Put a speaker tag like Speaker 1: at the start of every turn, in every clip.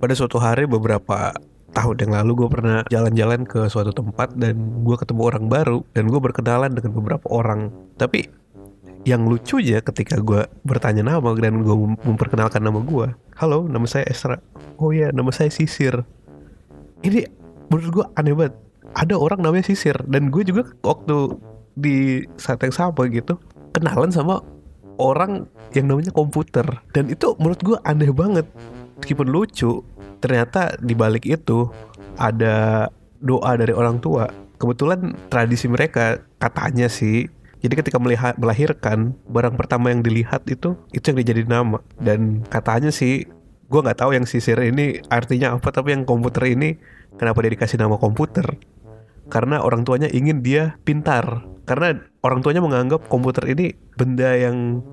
Speaker 1: pada suatu hari beberapa tahun yang lalu gue pernah jalan-jalan ke suatu tempat dan gue ketemu orang baru dan gue berkenalan dengan beberapa orang. Tapi yang lucu ya ketika gue bertanya nama dan gue memperkenalkan nama gue halo nama saya Esra. Oh ya nama saya Sisir. Ini menurut gue aneh banget. Ada orang namanya Sisir dan gue juga waktu di saat yang sama gitu kenalan sama orang yang namanya komputer. Dan itu menurut gue aneh banget meskipun lucu ternyata di balik itu ada doa dari orang tua. Kebetulan tradisi mereka katanya sih jadi ketika melihat melahirkan barang pertama yang dilihat itu itu yang dijadi nama. Dan katanya sih gue nggak tahu yang sisir ini artinya apa tapi yang komputer ini kenapa dia dikasih nama komputer? Karena orang tuanya ingin dia pintar. Karena orang tuanya menganggap komputer ini benda yang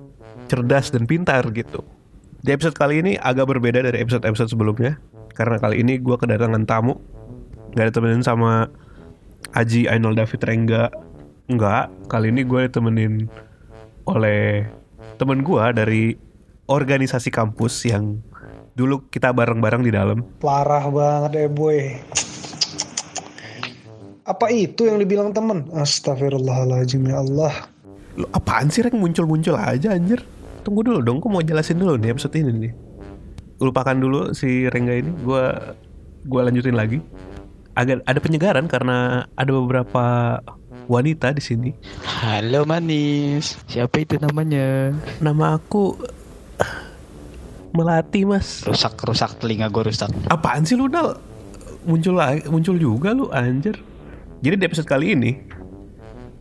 Speaker 1: cerdas dan pintar gitu di episode kali ini agak berbeda dari episode-episode sebelumnya Karena kali ini gue kedatangan tamu Gak ditemenin sama Aji Ainul David Rengga Enggak, kali ini gue ditemenin oleh temen gue dari organisasi kampus yang dulu kita bareng-bareng di dalam
Speaker 2: Parah banget eh boy. Apa itu yang dibilang temen? Astagfirullahaladzim ya Allah.
Speaker 1: Lu apaan sih Reng muncul-muncul aja anjir Tunggu dulu dong, gue mau jelasin dulu nih episode ini nih Lupakan dulu si Rengga ini, gue gua lanjutin lagi Agak ada penyegaran karena ada beberapa wanita di sini
Speaker 3: Halo manis, siapa itu namanya?
Speaker 1: Nama aku Melati mas
Speaker 3: Rusak rusak telinga gue rusak.
Speaker 1: Apaan sih lu Dal? Muncul lagi, muncul juga lu anjir Jadi di episode kali ini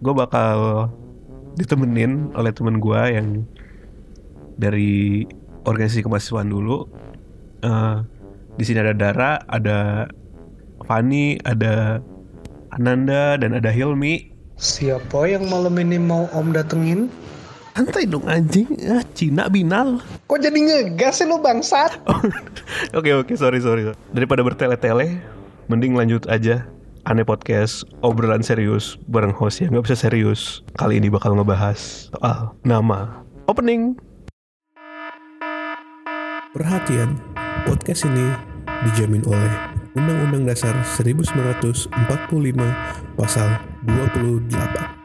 Speaker 1: Gue bakal ditemenin oleh temen gue yang dari organisasi kemahasiswaan dulu. Eh, di sini ada Dara, ada Fani, ada Ananda dan ada Hilmi.
Speaker 2: Siapa yang malam ini mau om datengin?
Speaker 1: Santai dong anjing, ah, Cina binal.
Speaker 2: Kok jadi ngegas sih lu bangsat?
Speaker 1: Oke oke sorry sorry. Daripada bertele-tele, mending lanjut aja. Aneh podcast obrolan serius bareng host yang nggak bisa serius. Kali ini bakal ngebahas soal nama opening. Perhatian, podcast ini dijamin oleh Undang-Undang Dasar 1945 Pasal 28.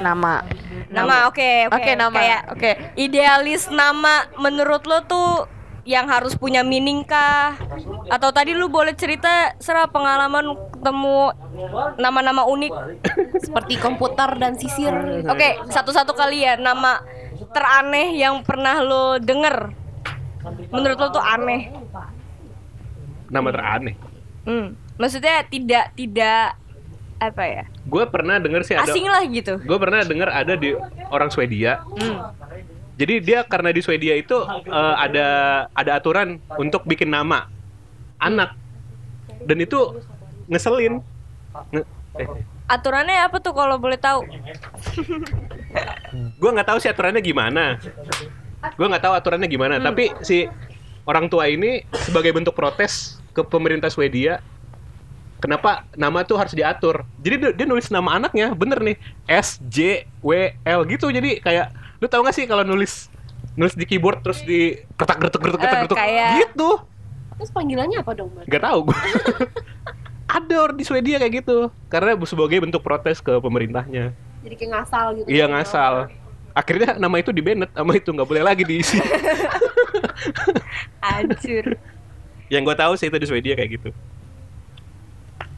Speaker 4: nama
Speaker 5: Nama oke oke
Speaker 4: Oke, nama.
Speaker 5: kayak
Speaker 4: Oke.
Speaker 5: idealis nama menurut lo tuh yang harus punya meaning kah? Atau tadi lu boleh cerita serah pengalaman ketemu nama-nama unik.
Speaker 4: seperti komputer dan sisir
Speaker 5: Oke, satu-satu kali ya nama teraneh yang pernah lo denger. Menurut lo tuh aneh.
Speaker 1: Nama teraneh.
Speaker 5: Hmm. Maksudnya tidak tidak apa ya?
Speaker 1: Gue pernah denger sih ada
Speaker 5: Asing lah gitu.
Speaker 1: Gue pernah denger ada di orang Swedia.
Speaker 5: Hmm.
Speaker 1: Jadi dia karena di Swedia itu eh, ada ada aturan untuk bikin nama anak. Dan itu ngeselin. Nge eh,
Speaker 5: Aturannya apa tuh kalau boleh tahu?
Speaker 1: gue nggak tahu sih aturannya gimana. Gue nggak tahu aturannya gimana. Tapi si orang tua ini sebagai bentuk protes ke pemerintah Swedia kenapa nama tuh harus diatur. Jadi dia, dia nulis nama anaknya bener nih S J W L gitu. Jadi kayak lu tau gak sih kalau nulis nulis di keyboard terus di ketak ketak getuk
Speaker 5: kayak-
Speaker 1: gitu.
Speaker 4: terus panggilannya apa dong?
Speaker 1: Gak tahu gue. Ada orang di Swedia kayak gitu karena sebagai bentuk protes ke pemerintahnya.
Speaker 4: jadi kayak ngasal gitu
Speaker 1: Iya ngasal. Akhirnya nama itu di banned sama itu nggak boleh lagi diisi.
Speaker 5: Anjir.
Speaker 1: Yang gue tahu sih itu di Swedia kayak gitu.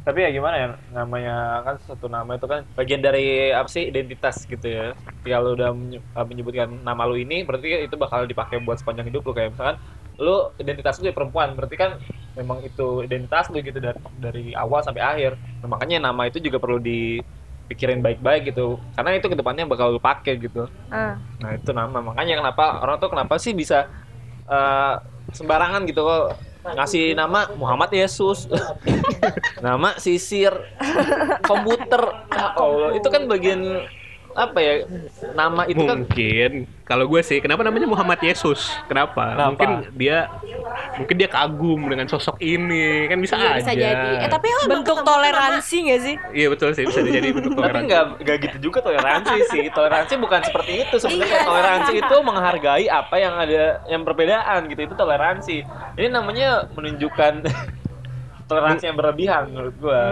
Speaker 6: Tapi ya gimana ya namanya kan satu nama itu kan bagian dari apa sih identitas gitu ya. Kalau udah uh, menyebutkan nama lu ini berarti itu bakal dipakai buat sepanjang hidup lu. Kayak misalkan lu identitas lu ya perempuan berarti kan memang itu identitas lu gitu dari dari awal sampai akhir. Nah, makanya nama itu juga perlu dipikirin baik-baik gitu. Karena itu ke depannya bakal lu pakai gitu.
Speaker 5: Ah.
Speaker 6: Nah itu nama. Makanya kenapa orang tuh kenapa sih bisa eh, sembarangan gitu kok ngasih nama Muhammad Yesus, nama sisir, komputer, Ya Allah. Itu kan bagian apa ya nama itu kan
Speaker 7: mungkin. Kalau gue sih kenapa namanya Muhammad Yesus? Kenapa?
Speaker 6: Kenapa?
Speaker 7: mungkin dia mungkin dia kagum dengan sosok ini. Kan bisa
Speaker 4: Iya,
Speaker 7: aja.
Speaker 4: bisa jadi. Eh tapi emang
Speaker 5: Bentuk toleransi gak sih?
Speaker 7: iya betul sih. Bisa jadi bentuk
Speaker 6: tapi
Speaker 7: toleransi.
Speaker 6: nggak nggak gitu juga toleransi sih. Toleransi bukan seperti itu. Sebenarnya toleransi itu menghargai apa yang ada yang perbedaan gitu. Itu toleransi. Ini namanya menunjukkan toleransi yang berlebihan menurut gua.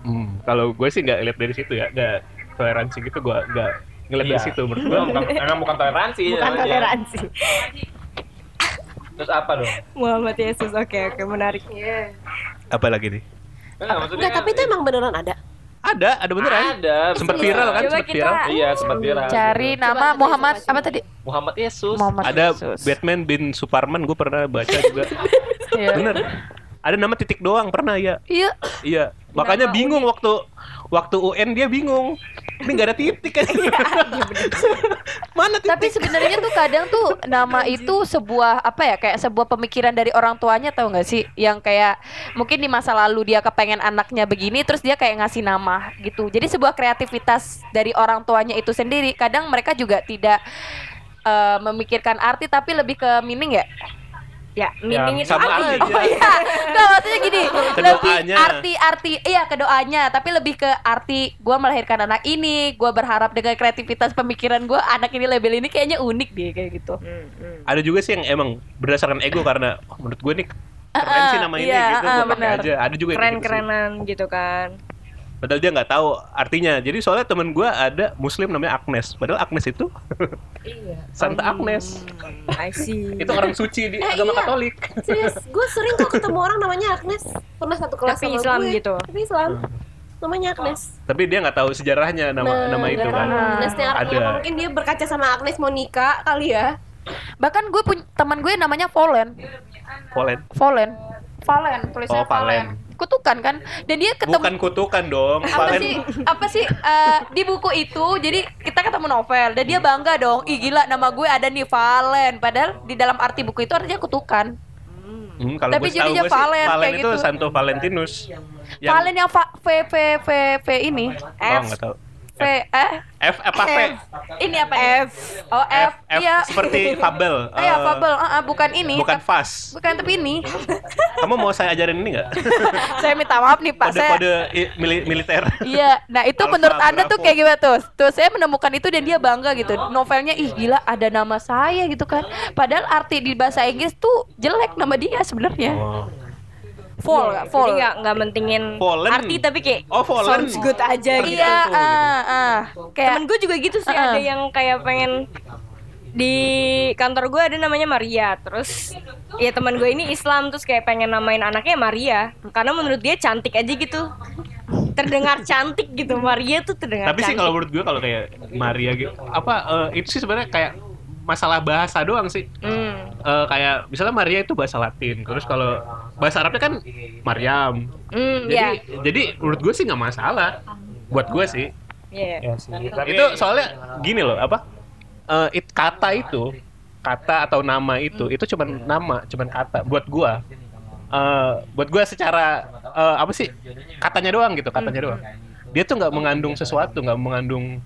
Speaker 7: Hmm, kalau gue sih nggak lihat dari situ ya. Nggak toleransi gitu gue nggak ngeliat
Speaker 6: Iya.
Speaker 7: dari situ menurut gue
Speaker 6: Gua bukan, emang bukan toleransi
Speaker 4: Bukan
Speaker 6: namanya.
Speaker 4: toleransi.
Speaker 6: terus apa dong
Speaker 5: Muhammad Yesus. Oke, oke, menarik.
Speaker 7: apa lagi nih
Speaker 6: Enggak, maksudnya
Speaker 4: Enggak, tapi itu emang beneran ada.
Speaker 7: ada ada beneran
Speaker 6: ada
Speaker 7: sempat viral kan
Speaker 5: Coba
Speaker 7: sempat
Speaker 5: kita-
Speaker 7: viral
Speaker 6: iya sempat viral
Speaker 8: Cari
Speaker 4: Coba
Speaker 8: nama
Speaker 4: tadi
Speaker 8: Muhammad
Speaker 4: coba
Speaker 8: apa tadi?
Speaker 6: Muhammad Yesus
Speaker 8: Muhammad
Speaker 7: ada
Speaker 8: Yesus.
Speaker 7: Batman bin Superman gue pernah baca juga
Speaker 8: Iya.
Speaker 7: bener ada nama titik doang pernah ya
Speaker 8: Iya.
Speaker 7: iya makanya bingung waktu waktu UN dia bingung ini nggak ada titik kan mana titik
Speaker 8: Tapi sebenarnya tuh kadang tuh nama itu sebuah apa ya kayak sebuah pemikiran dari orang tuanya tahu nggak sih yang kayak mungkin di masa lalu dia kepengen anaknya begini terus dia kayak ngasih nama gitu. Jadi sebuah kreativitas dari orang tuanya itu sendiri. Kadang mereka juga tidak eh, memikirkan arti tapi lebih ke meaning ya.
Speaker 5: Ya, meaning itu
Speaker 7: sama
Speaker 5: apa?
Speaker 7: aja.
Speaker 8: Oh iya, nggak maksudnya gini,
Speaker 7: Ke
Speaker 8: lebih
Speaker 7: doanya.
Speaker 8: arti-arti, iya ke doanya, tapi lebih ke arti gue melahirkan anak ini, gue berharap dengan kreativitas pemikiran gue anak ini label ini kayaknya unik deh kayak gitu.
Speaker 7: ada juga sih yang emang berdasarkan ego karena oh, menurut gue nih keren sih nama ini
Speaker 8: iya,
Speaker 7: gitu
Speaker 8: ah,
Speaker 7: pakai
Speaker 8: benar.
Speaker 7: aja ada juga gitu.
Speaker 5: Keren-kerenan gitu kan.
Speaker 7: Padahal dia nggak tahu artinya jadi soalnya temen gue ada muslim namanya Agnes padahal Agnes itu
Speaker 5: Iya.
Speaker 7: Santa Agnes
Speaker 5: I see.
Speaker 7: itu orang suci di
Speaker 4: Eh,
Speaker 7: agama
Speaker 4: iya.
Speaker 7: Katolik
Speaker 4: Serius, gue sering kok ketemu orang namanya Agnes. Pernah satu kelas
Speaker 5: Tapi
Speaker 4: sama
Speaker 5: Islam
Speaker 4: gue.
Speaker 5: gitu.
Speaker 4: Tapi Islam. Namanya Agnes.
Speaker 7: tapi dia nggak tahu sejarahnya nama
Speaker 4: Nah,
Speaker 7: nama itu kan
Speaker 4: Agnesnya
Speaker 7: Ada.
Speaker 4: apa mungkin dia berkaca sama Agnes mau nikah kali ya.
Speaker 8: Bahkan gue punya teman gue namanya Volen,
Speaker 7: Polen
Speaker 8: Volen, Valen, tulisannya
Speaker 7: Oh, Valen.
Speaker 8: Kutukan kan, dan dia ketemu
Speaker 7: bukan kutukan dong
Speaker 8: apa
Speaker 7: Valen.
Speaker 8: sih apa sih eh, di buku itu jadi kita ketemu novel dan dia bangga dong ih gila nama gue ada nih Valen. Padahal di dalam arti buku itu artinya kutukan.
Speaker 7: Hmm, kalau
Speaker 8: Tapi jadinya Valen,
Speaker 7: Valen
Speaker 8: kayak
Speaker 7: itu
Speaker 8: gitu.
Speaker 7: Santo Valentinus. Yang
Speaker 8: Valen yang va- V V V V ini.
Speaker 7: Oh, tahu
Speaker 8: V eh
Speaker 7: F apa V
Speaker 8: F. Ini apa F. Oh F,
Speaker 7: F
Speaker 8: iya.
Speaker 7: seperti fabel.
Speaker 8: Eh, ya
Speaker 7: Eh,
Speaker 8: fabel. Ah, ah, bukan ini
Speaker 7: bukan
Speaker 8: Tap-
Speaker 7: fas
Speaker 8: bukan tapi ini.
Speaker 7: Kamu mau saya ajarin ini nggak?
Speaker 8: Saya minta maaf nih pak. Saya
Speaker 7: mili- militer.
Speaker 8: Iya, nah itu
Speaker 7: Alpha,
Speaker 8: menurut anda tuh kayak gimana tuh? Tuh saya menemukan itu dan dia bangga gitu. Novelnya ih gila ada nama saya gitu kan. Padahal arti di bahasa Inggris tuh jelek nama dia sebenarnya.
Speaker 7: oh.
Speaker 8: Fall nggak? Fall.
Speaker 5: Jadi nggak nggak mentingin
Speaker 7: Fallen.
Speaker 5: arti tapi kayak
Speaker 7: Oh, fallen.
Speaker 5: sounds good aja gitu.
Speaker 8: Iya, ah, ah. Kayak
Speaker 5: Temen gue juga gitu sih
Speaker 8: Uh-uh.
Speaker 5: ada yang kayak pengen di kantor gue ada namanya Maria terus ya teman gue ini Islam terus kayak pengen namain anaknya Maria karena menurut dia cantik aja gitu terdengar cantik gitu Maria tuh terdengar
Speaker 7: tapi sih
Speaker 5: cantik
Speaker 7: kalau menurut gue kalau kayak Maria gitu apa eh, itu sih sebenarnya kayak masalah bahasa doang sih
Speaker 5: Hmm.
Speaker 7: Eh, kayak misalnya Maria itu bahasa Latin terus kalau bahasa Arabnya kan Maryam.
Speaker 5: Hmm,
Speaker 7: jadi
Speaker 5: ya.
Speaker 7: jadi menurut gue sih nggak masalah. Buat gue sih.
Speaker 5: Iya.
Speaker 6: ya sih. Tapi
Speaker 7: itu soalnya gini loh apa? Eh, it- kata itu kata atau nama itu itu cuman nama cuman kata. Buat gua Eh, buat gua secara eh, apa sih? Katanya doang gitu katanya doang. Dia tuh nggak mengandung sesuatu nggak mengandung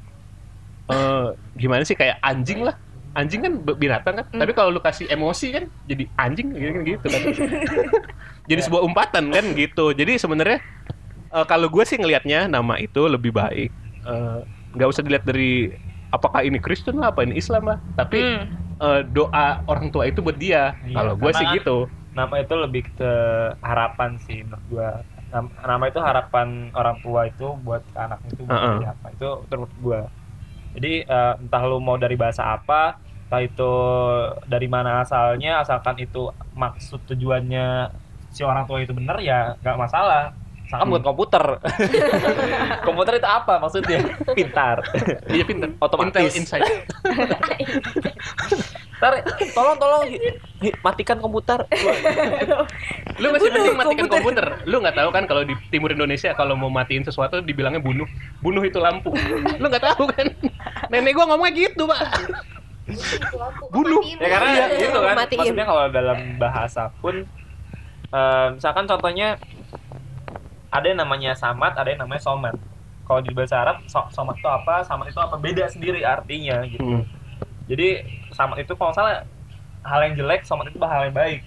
Speaker 7: eh, gimana sih kayak anjing lah. Anjing kan binatang kan. Tapi kalau lu kasih emosi kan jadi anjing gitu, gitu kan jadi sebuah umpatan kan gitu. Jadi sebenarnya eh, kalau gue sih ngelihatnya nama itu lebih baik. Eh, nggak usah dilihat dari apakah ini Kristen lah apa ini Islam lah. Tapi
Speaker 5: Hmm.
Speaker 7: eh, doa orang tua itu buat dia.
Speaker 6: Iya,
Speaker 7: kalau gue sih gitu.
Speaker 6: nama itu lebih ke harapan sih menurut gua. Nam- nama itu harapan orang tua itu buat anaknya itu buat
Speaker 7: Uh-uh.
Speaker 6: jadi apa. Itu menurut gua. Jadi eh, entah lu mau dari bahasa apa entah itu dari mana asalnya asalkan itu maksud tujuannya si orang tua itu benar ya nggak masalah. Misalkan buat komputer. Komputer itu apa maksudnya? Pintar.
Speaker 7: Iya pinter
Speaker 6: Otomatis.
Speaker 7: Intel Insight.
Speaker 6: Ntar, tolong tolong matikan komputer.
Speaker 7: Lu masih mending matikan komputer. lu nggak tahu kan kalau di timur Indonesia kalau mau matiin sesuatu dibilangnya bunuh. Bunuh itu lampu. Lu nggak tahu kan? Nenek gua ngomongnya gitu pak. Bunuh.
Speaker 6: Ya karena
Speaker 4: Iya,
Speaker 6: gitu kan.
Speaker 4: Matiin.
Speaker 6: maksudnya kalau dalam bahasa pun misalkan contohnya ada yang namanya samat ada yang namanya somat kalau di bahasa Arab so somat itu apa sama itu apa beda sendiri artinya gitu
Speaker 7: Hmm.
Speaker 6: jadi sama itu kalau salah hal yang jelek somat itu hal yang baik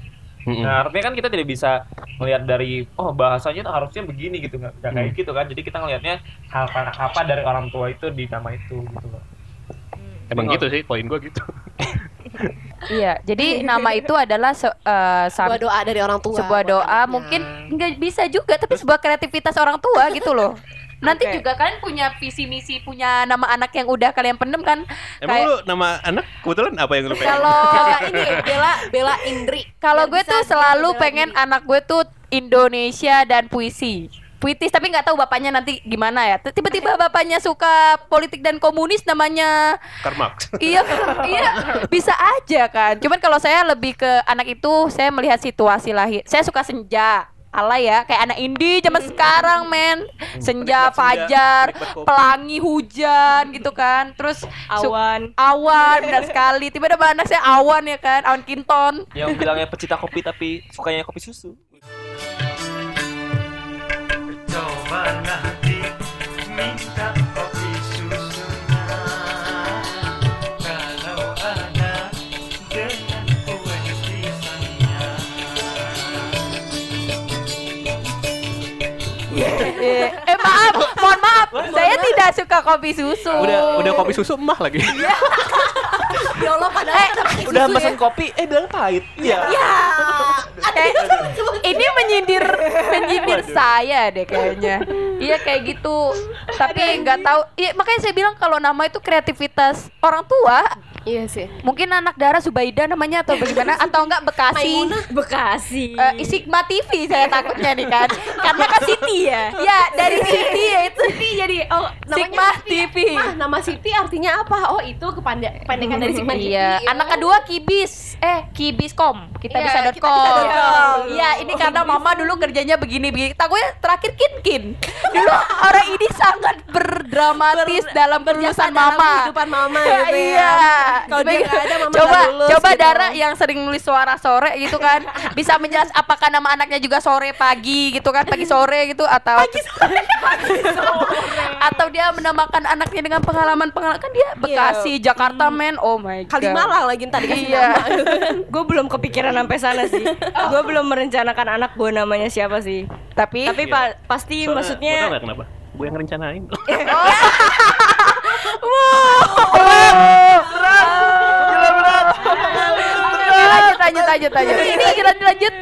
Speaker 7: Hmm.
Speaker 6: Nah, artinya kan kita tidak bisa melihat dari oh bahasanya tuh harusnya begini gitu nggak nggak kayak
Speaker 7: Hmm.
Speaker 6: gitu kan. Jadi kita ngelihatnya hal apa, apa dari orang tua itu di nama itu gitu loh.
Speaker 7: Emang gitu sih, poin gue gitu.
Speaker 8: Iya, jadi nama itu adalah se- eh, sam-
Speaker 4: Sebuah doa dari orang tua.
Speaker 8: sebuah doa
Speaker 4: anaknya.
Speaker 8: mungkin nggak bisa juga tapi sebuah kreativitas orang tua gitu loh nanti
Speaker 5: Oke.
Speaker 8: juga kalian punya visi misi punya nama anak yang udah kalian pendem kan
Speaker 7: Emang
Speaker 8: Kayak-
Speaker 7: lu nama anak kebetulan apa yang lu pengen?
Speaker 8: kalau
Speaker 4: ini Bella Bella Indri.
Speaker 8: kalau gue tuh selalu pengen
Speaker 4: diri.
Speaker 8: anak gue tuh Indonesia dan puisi puitis tapi nggak tahu bapaknya nanti gimana ya. Tiba-tiba bapaknya suka politik dan komunis namanya
Speaker 7: Karl Marx.
Speaker 8: iya iya bisa aja kan. Cuman kalau saya lebih ke anak itu saya melihat situasi lahir. Saya suka senja ala ya. Kayak anak indie zaman sekarang men. Senja fajar pelangi hujan gitu kan. Terus
Speaker 5: Awan.
Speaker 8: awan benar sekali. Tiba-tiba anak saya awan ya kan awan kinton.
Speaker 6: Yang bilangnya pecinta kopi tapi sukanya kopi susu.
Speaker 8: Eh, eh, maaf mohon maaf saya tidak suka kopi susu
Speaker 7: Udah udah kopi susu emah lagi.
Speaker 4: Ya Allah padahal
Speaker 8: Eh,
Speaker 6: Udah
Speaker 4: susu
Speaker 6: pesen
Speaker 4: ya.
Speaker 6: kopi, eh bilang pahit. Iya.
Speaker 8: Kayak, ini menyindir menyindir saya deh kayaknya. Iya kayak gitu tapi nggak tahu iya makanya saya bilang kalau nama itu kreativitas orang tua
Speaker 4: Iya sih.
Speaker 8: mungkin anak darah Zubaida namanya atau bagaimana atau enggak Bekasi
Speaker 4: Maimunah.
Speaker 5: Bekasi.
Speaker 8: Eh, Sigma TV saya takutnya nih kan karena kan Siti ya ya dari Siti ya itu
Speaker 4: Siti jadi oh
Speaker 8: Sigma
Speaker 4: Siti ya?
Speaker 8: TV
Speaker 4: Mah, nama Siti artinya apa? Oh, itu kepanda- kependekan dari Sigma TV.
Speaker 8: Iya, anak kedua Kibis. Eh, Kibiskom. Kita
Speaker 4: Iya,
Speaker 8: bisa dot com. Iya, ini karena mama dulu kerjanya begini-begini. Tak gue terakhir Kin-Kin. Dulu orang ini sangat berdramatis dalam
Speaker 4: Berjasa
Speaker 8: penulisan
Speaker 4: dalam
Speaker 8: mama.
Speaker 4: kehidupan mama gitu ya.
Speaker 8: Iya.
Speaker 4: Kalau dia nggak ada, mama
Speaker 8: coba
Speaker 4: lulus
Speaker 8: coba
Speaker 4: gitu.
Speaker 8: Dara yang sering nulis suara sore gitu kan, bisa menjelas apakah nama anaknya juga sore pagi gitu kan, pagi sore gitu atau pagi sore, atau dia menamakan anaknya dengan pengalaman-pengalaman kan dia Bekasi, Jakarta men. Oh my god.
Speaker 4: Kalimalang lagi ntar dikasih
Speaker 8: Iya.
Speaker 4: nama.
Speaker 5: gue belum kepikiran sampai sana sih. gue belum merencanakan anak gue namanya siapa sih.
Speaker 8: Tapi
Speaker 5: Tapi pa- pasti
Speaker 7: Soalnya,
Speaker 5: maksudnya
Speaker 7: kenapa? Gue yang rencanain.
Speaker 8: Oke, lanjut lanjut lanjut lanjut. Lanjut lanjut lanjut.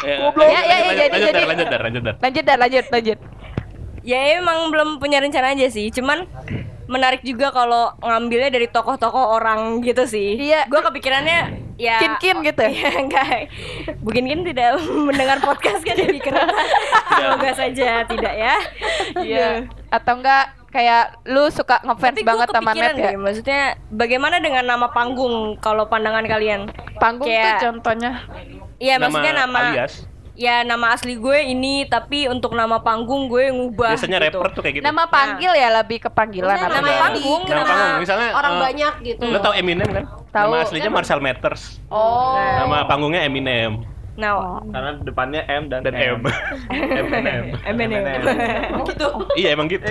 Speaker 7: Goblok.
Speaker 8: Ya, ya, ya, jadi-
Speaker 7: lanjut,
Speaker 8: jadi-
Speaker 7: dar, lanjut, dar, lanjut, dar.
Speaker 8: Lanjut dah, lanjut lanjut.
Speaker 5: ya emang belum punya rencana aja sih. Cuman menarik juga kalau ngambilnya dari tokoh-tokoh orang gitu sih.
Speaker 8: Iya.
Speaker 5: Gue kepikirannya ya
Speaker 8: Kin-kin gitu.
Speaker 5: Ya enggak. Mungkin kan tidak mendengar podcast kan jadi kereta. Semoga saja tidak ya.
Speaker 8: Iya. Atau enggak kayak lu suka ngefans banget sama Net ya?
Speaker 5: deh, maksudnya bagaimana dengan nama panggung kalau pandangan kalian?
Speaker 8: Panggung
Speaker 5: Kayak-
Speaker 8: tuh contohnya.
Speaker 5: Iya, maksudnya nama
Speaker 7: alias.
Speaker 5: Ya nama asli gue ini tapi untuk nama panggung gue ngubah
Speaker 7: Biasanya
Speaker 5: gitu.
Speaker 7: rapper tuh kayak gitu.
Speaker 8: Nama panggil ya lebih ke panggilan
Speaker 4: nama
Speaker 8: enggak?
Speaker 5: panggung,
Speaker 7: Nama panggung, misalnya,
Speaker 4: orang
Speaker 7: eh,
Speaker 4: banyak gitu.
Speaker 7: Lo tau Eminem kan?
Speaker 8: Tahu.
Speaker 7: Nama aslinya Marshall Matters.
Speaker 8: Oh.
Speaker 7: Nama panggungnya Eminem.
Speaker 5: Nah,
Speaker 6: Karena depannya M dan,
Speaker 7: Dan M. Eminem.
Speaker 5: Eminem.
Speaker 4: gitu.
Speaker 7: Iya emang gitu.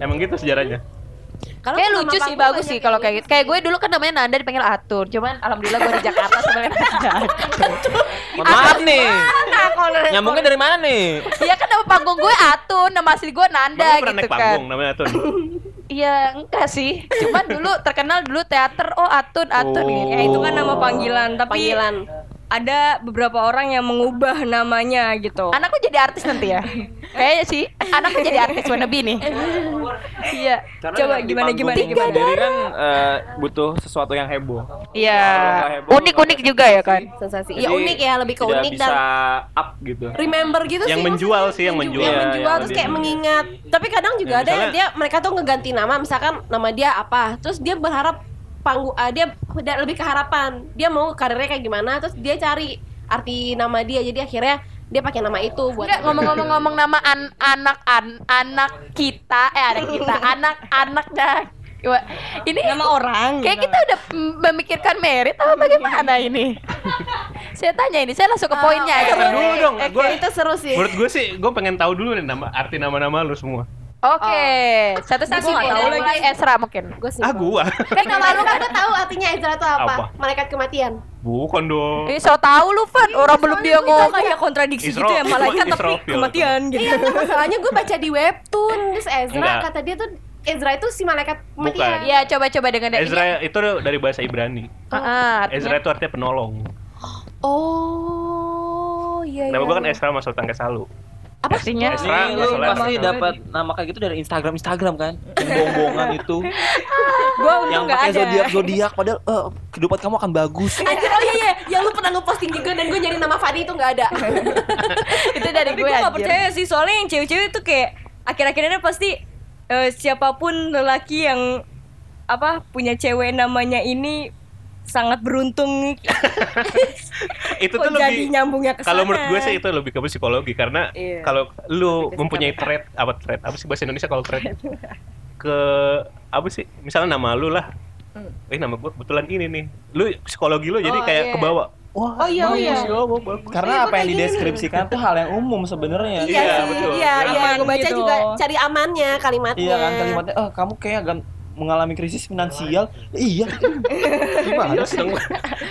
Speaker 7: Emang gitu sejarahnya.
Speaker 4: Kalau
Speaker 8: Kayak
Speaker 4: nama
Speaker 8: lucu sih
Speaker 4: panggung
Speaker 8: bagus sih kalau kayak gitu. Kayak gue dulu kan namanya Nanda dipanggil Atur. Cuman alhamdulillah gue di Jakarta sebenarnya
Speaker 6: maaf nih.
Speaker 5: Nah,
Speaker 6: Nyambungnya dari mana nih?
Speaker 8: Iya kan nama panggung gue Atun, nama asli gue Nanda
Speaker 7: pernah
Speaker 8: gitu
Speaker 7: naik
Speaker 8: kan.
Speaker 7: panggung namanya Atun?
Speaker 8: Iya, enggak sih. Cuman dulu terkenal dulu teater oh Atun Atun
Speaker 7: Oh.
Speaker 8: gitu.
Speaker 5: Ya itu kan nama panggilan, tapi
Speaker 4: panggilan.
Speaker 5: Ada beberapa orang yang mengubah namanya gitu.
Speaker 8: Anakku jadi artis nanti ya. Kayaknya sih anakku jadi artis wannabe nih. Iya.
Speaker 5: Coba gimana, gimana, gimana?
Speaker 6: sendiri kan eh, butuh sesuatu yang heboh.
Speaker 8: Iya.
Speaker 6: heboh,
Speaker 8: Unik-unik juga ya kan.
Speaker 4: Sensasi. Ya
Speaker 6: Jadi
Speaker 4: unik ya, lebih ke
Speaker 6: tidak
Speaker 4: unik
Speaker 6: bisa
Speaker 4: dan
Speaker 6: up gitu.
Speaker 4: remember gitu
Speaker 7: Yang
Speaker 4: sih.
Speaker 7: menjual
Speaker 4: maksudnya.
Speaker 7: sih, yang
Speaker 4: Menju-
Speaker 7: menjual.
Speaker 4: Yang
Speaker 6: Iya,
Speaker 4: menjual
Speaker 6: yang
Speaker 4: terus kayak mengingat. Tapi kadang juga
Speaker 7: Ya,
Speaker 4: ada yang
Speaker 7: misalnya-
Speaker 4: dia mereka tuh ngeganti nama, misalkan nama dia apa, terus dia berharap panggung ah, dia udah lebih ke harapan. Dia mau karirnya kayak gimana, terus dia cari arti nama dia. Jadi akhirnya dia pakai nama itu buat
Speaker 8: Enggak ngomong-ngomong nama an anak an anak kita eh anak kita anak anak dah. Ini
Speaker 5: Nama orang.
Speaker 8: Kayak
Speaker 5: gitu.
Speaker 8: kita udah memikirkan merit apa bagaimana ini? saya tanya ini, saya langsung ke poinnya aja.
Speaker 7: Ntar dulu dong.
Speaker 4: Oke,
Speaker 7: Gua,
Speaker 4: itu seru sih.
Speaker 7: menurut gue sih, gue pengen tahu dulu nih nama arti nama-nama lu semua.
Speaker 8: Oke, satu-satu
Speaker 4: Gua nggak
Speaker 8: nih.
Speaker 4: tahu
Speaker 8: Dari
Speaker 4: lagi.
Speaker 8: Esra mungkin.
Speaker 4: Gue sih.
Speaker 7: Ah gua.
Speaker 4: Kan nama lu kan gue tahu artinya Ezra itu apa?
Speaker 7: Apa?
Speaker 4: Malaikat kematian.
Speaker 7: Bukan dong.
Speaker 8: Ini so tahu lu, Fan. Orang belum dia
Speaker 5: Itu
Speaker 8: ngomong.
Speaker 5: kayak kontradiksi
Speaker 7: Isra-
Speaker 5: gitu ya malaikat
Speaker 7: Isra-
Speaker 5: tapi kematian gitu.
Speaker 4: Iya, enggak, masalahnya gue baca di webtoon terus Ezra
Speaker 7: Enggak.
Speaker 4: kata dia tuh Ezra itu si malaikat kematian.
Speaker 8: Iya, coba-coba dengan
Speaker 7: Ezra itu dari bahasa Ibrani.
Speaker 8: Ah, artinya-
Speaker 7: Ezra itu artinya penolong.
Speaker 4: Oh, iya
Speaker 7: Nama
Speaker 4: iya.
Speaker 7: gua kan Ezra Mas Sultan Kesalu.
Speaker 8: artinya
Speaker 7: Ezra
Speaker 6: Ini lu
Speaker 7: masalah
Speaker 6: pasti
Speaker 7: apa?
Speaker 6: dapat nama kayak gitu dari Instagram Instagram kan? Bohong-bohongan itu.
Speaker 5: Gua
Speaker 6: yang pakai zodiak zodiak padahal eh, kehidupan kamu akan bagus.
Speaker 4: Anjir, oh iya iya, yang lu pernah ngeposting juga dan gue nyari nama Fadi itu nggak ada.
Speaker 8: itu dari
Speaker 5: Tapi
Speaker 8: gue
Speaker 5: gue gak percaya sih soalnya yang cewek-cewek tuh kayak akhir-akhir ini pasti eh, siapa pun lelaki yang apa punya cewek namanya ini sangat beruntung
Speaker 7: itu tuh
Speaker 5: jadi
Speaker 7: lebih
Speaker 5: nyambungnya ke
Speaker 7: kalau menurut gue sih itu lebih ke psikologi karena
Speaker 5: Iya.
Speaker 7: kalau lu mempunyai trait apa trait apa sih bahasa Indonesia kalau trait ke apa sih misalnya nama lu lah eh nama gue kebetulan ini nih lu psikologi lu jadi
Speaker 5: Hmm. Oh,
Speaker 7: kayak
Speaker 5: iya.
Speaker 7: kebawa wah
Speaker 4: Oh, iya,
Speaker 7: bagus
Speaker 4: iya.
Speaker 7: ya, wah, bagus.
Speaker 6: Karena
Speaker 4: Iya,
Speaker 6: apa yang dideskripsikan tuh hal yang umum sebenarnya.
Speaker 4: Iya,
Speaker 7: Iya, betul.
Speaker 4: iya, iya.
Speaker 5: Aman
Speaker 4: Gue baca
Speaker 5: gitu.
Speaker 4: juga cari amannya kalimatnya.
Speaker 6: Iya kan kalimatnya, oh kamu kayak agak mengalami krisis finansial. Iya. Gimana sih?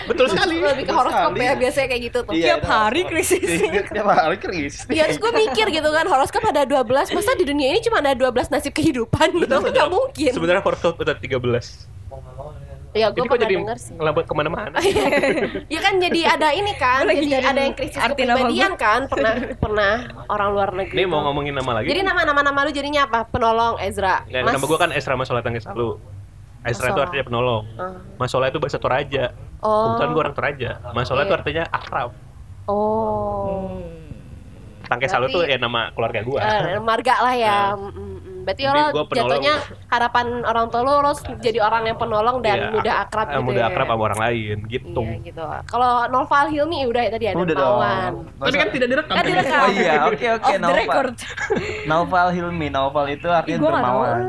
Speaker 7: betul sekali
Speaker 4: Lebih ke horoskop
Speaker 6: sekali.
Speaker 4: ya biasanya kayak gitu tuh.
Speaker 6: Iya,
Speaker 5: tiap
Speaker 6: itu.
Speaker 5: hari krisis
Speaker 6: Tiap hari krisis.
Speaker 4: Iya, terus gue mikir gitu kan, horoskop ada 12 Masa di dunia ini cuma ada 12 nasib kehidupan gitu Gak mungkin
Speaker 7: sebenarnya horoscope udah 13
Speaker 4: Ya gue pernah
Speaker 7: jadi
Speaker 4: denger sih.
Speaker 7: ngelambat ke mana-mana.
Speaker 4: Ya kan jadi ada ini kan Jadi ada yang krisis kepribadian kan Pernah pernah orang luar negeri
Speaker 7: ini mau ngomongin nama lagi?
Speaker 4: Jadi nama-nama nama lu jadinya apa? Penolong Ezra.
Speaker 7: Ya, nama gue kan Esra Masola Tanggesalu Esra itu
Speaker 4: Masola.
Speaker 7: artinya penolong.
Speaker 4: Ah.
Speaker 7: Masola itu bahasa Toraja.
Speaker 4: Oh.
Speaker 7: kebetulan gue orang Toraja. Masola itu
Speaker 4: Iya.
Speaker 7: artinya akrab.
Speaker 4: Oh.
Speaker 7: Tangkesalu
Speaker 4: Berarti-
Speaker 7: tuh ya nama keluarga gue
Speaker 4: Eh, Marga lah ya.
Speaker 7: Nah.
Speaker 4: Berarti
Speaker 7: Jadi
Speaker 4: lo
Speaker 7: gua
Speaker 4: jatuhnya harapan orang tua lo Lo jadi orang yang penolong dan
Speaker 7: Iya,
Speaker 4: mudah
Speaker 7: ak-
Speaker 4: akrab
Speaker 7: eh,
Speaker 4: gitu
Speaker 7: mudah
Speaker 4: ya.
Speaker 7: akrab sama orang lain gitu
Speaker 4: Iya gitu. Kalau Noval Hilmi udah ya tadi ada
Speaker 6: Udah
Speaker 4: Mawan.
Speaker 7: tapi kan tidak direkam
Speaker 4: Kan direkam.
Speaker 6: Oh iya, oke oke
Speaker 5: record
Speaker 6: Naufal Hilmi, Naufal itu artinya
Speaker 5: gua
Speaker 6: dermawan.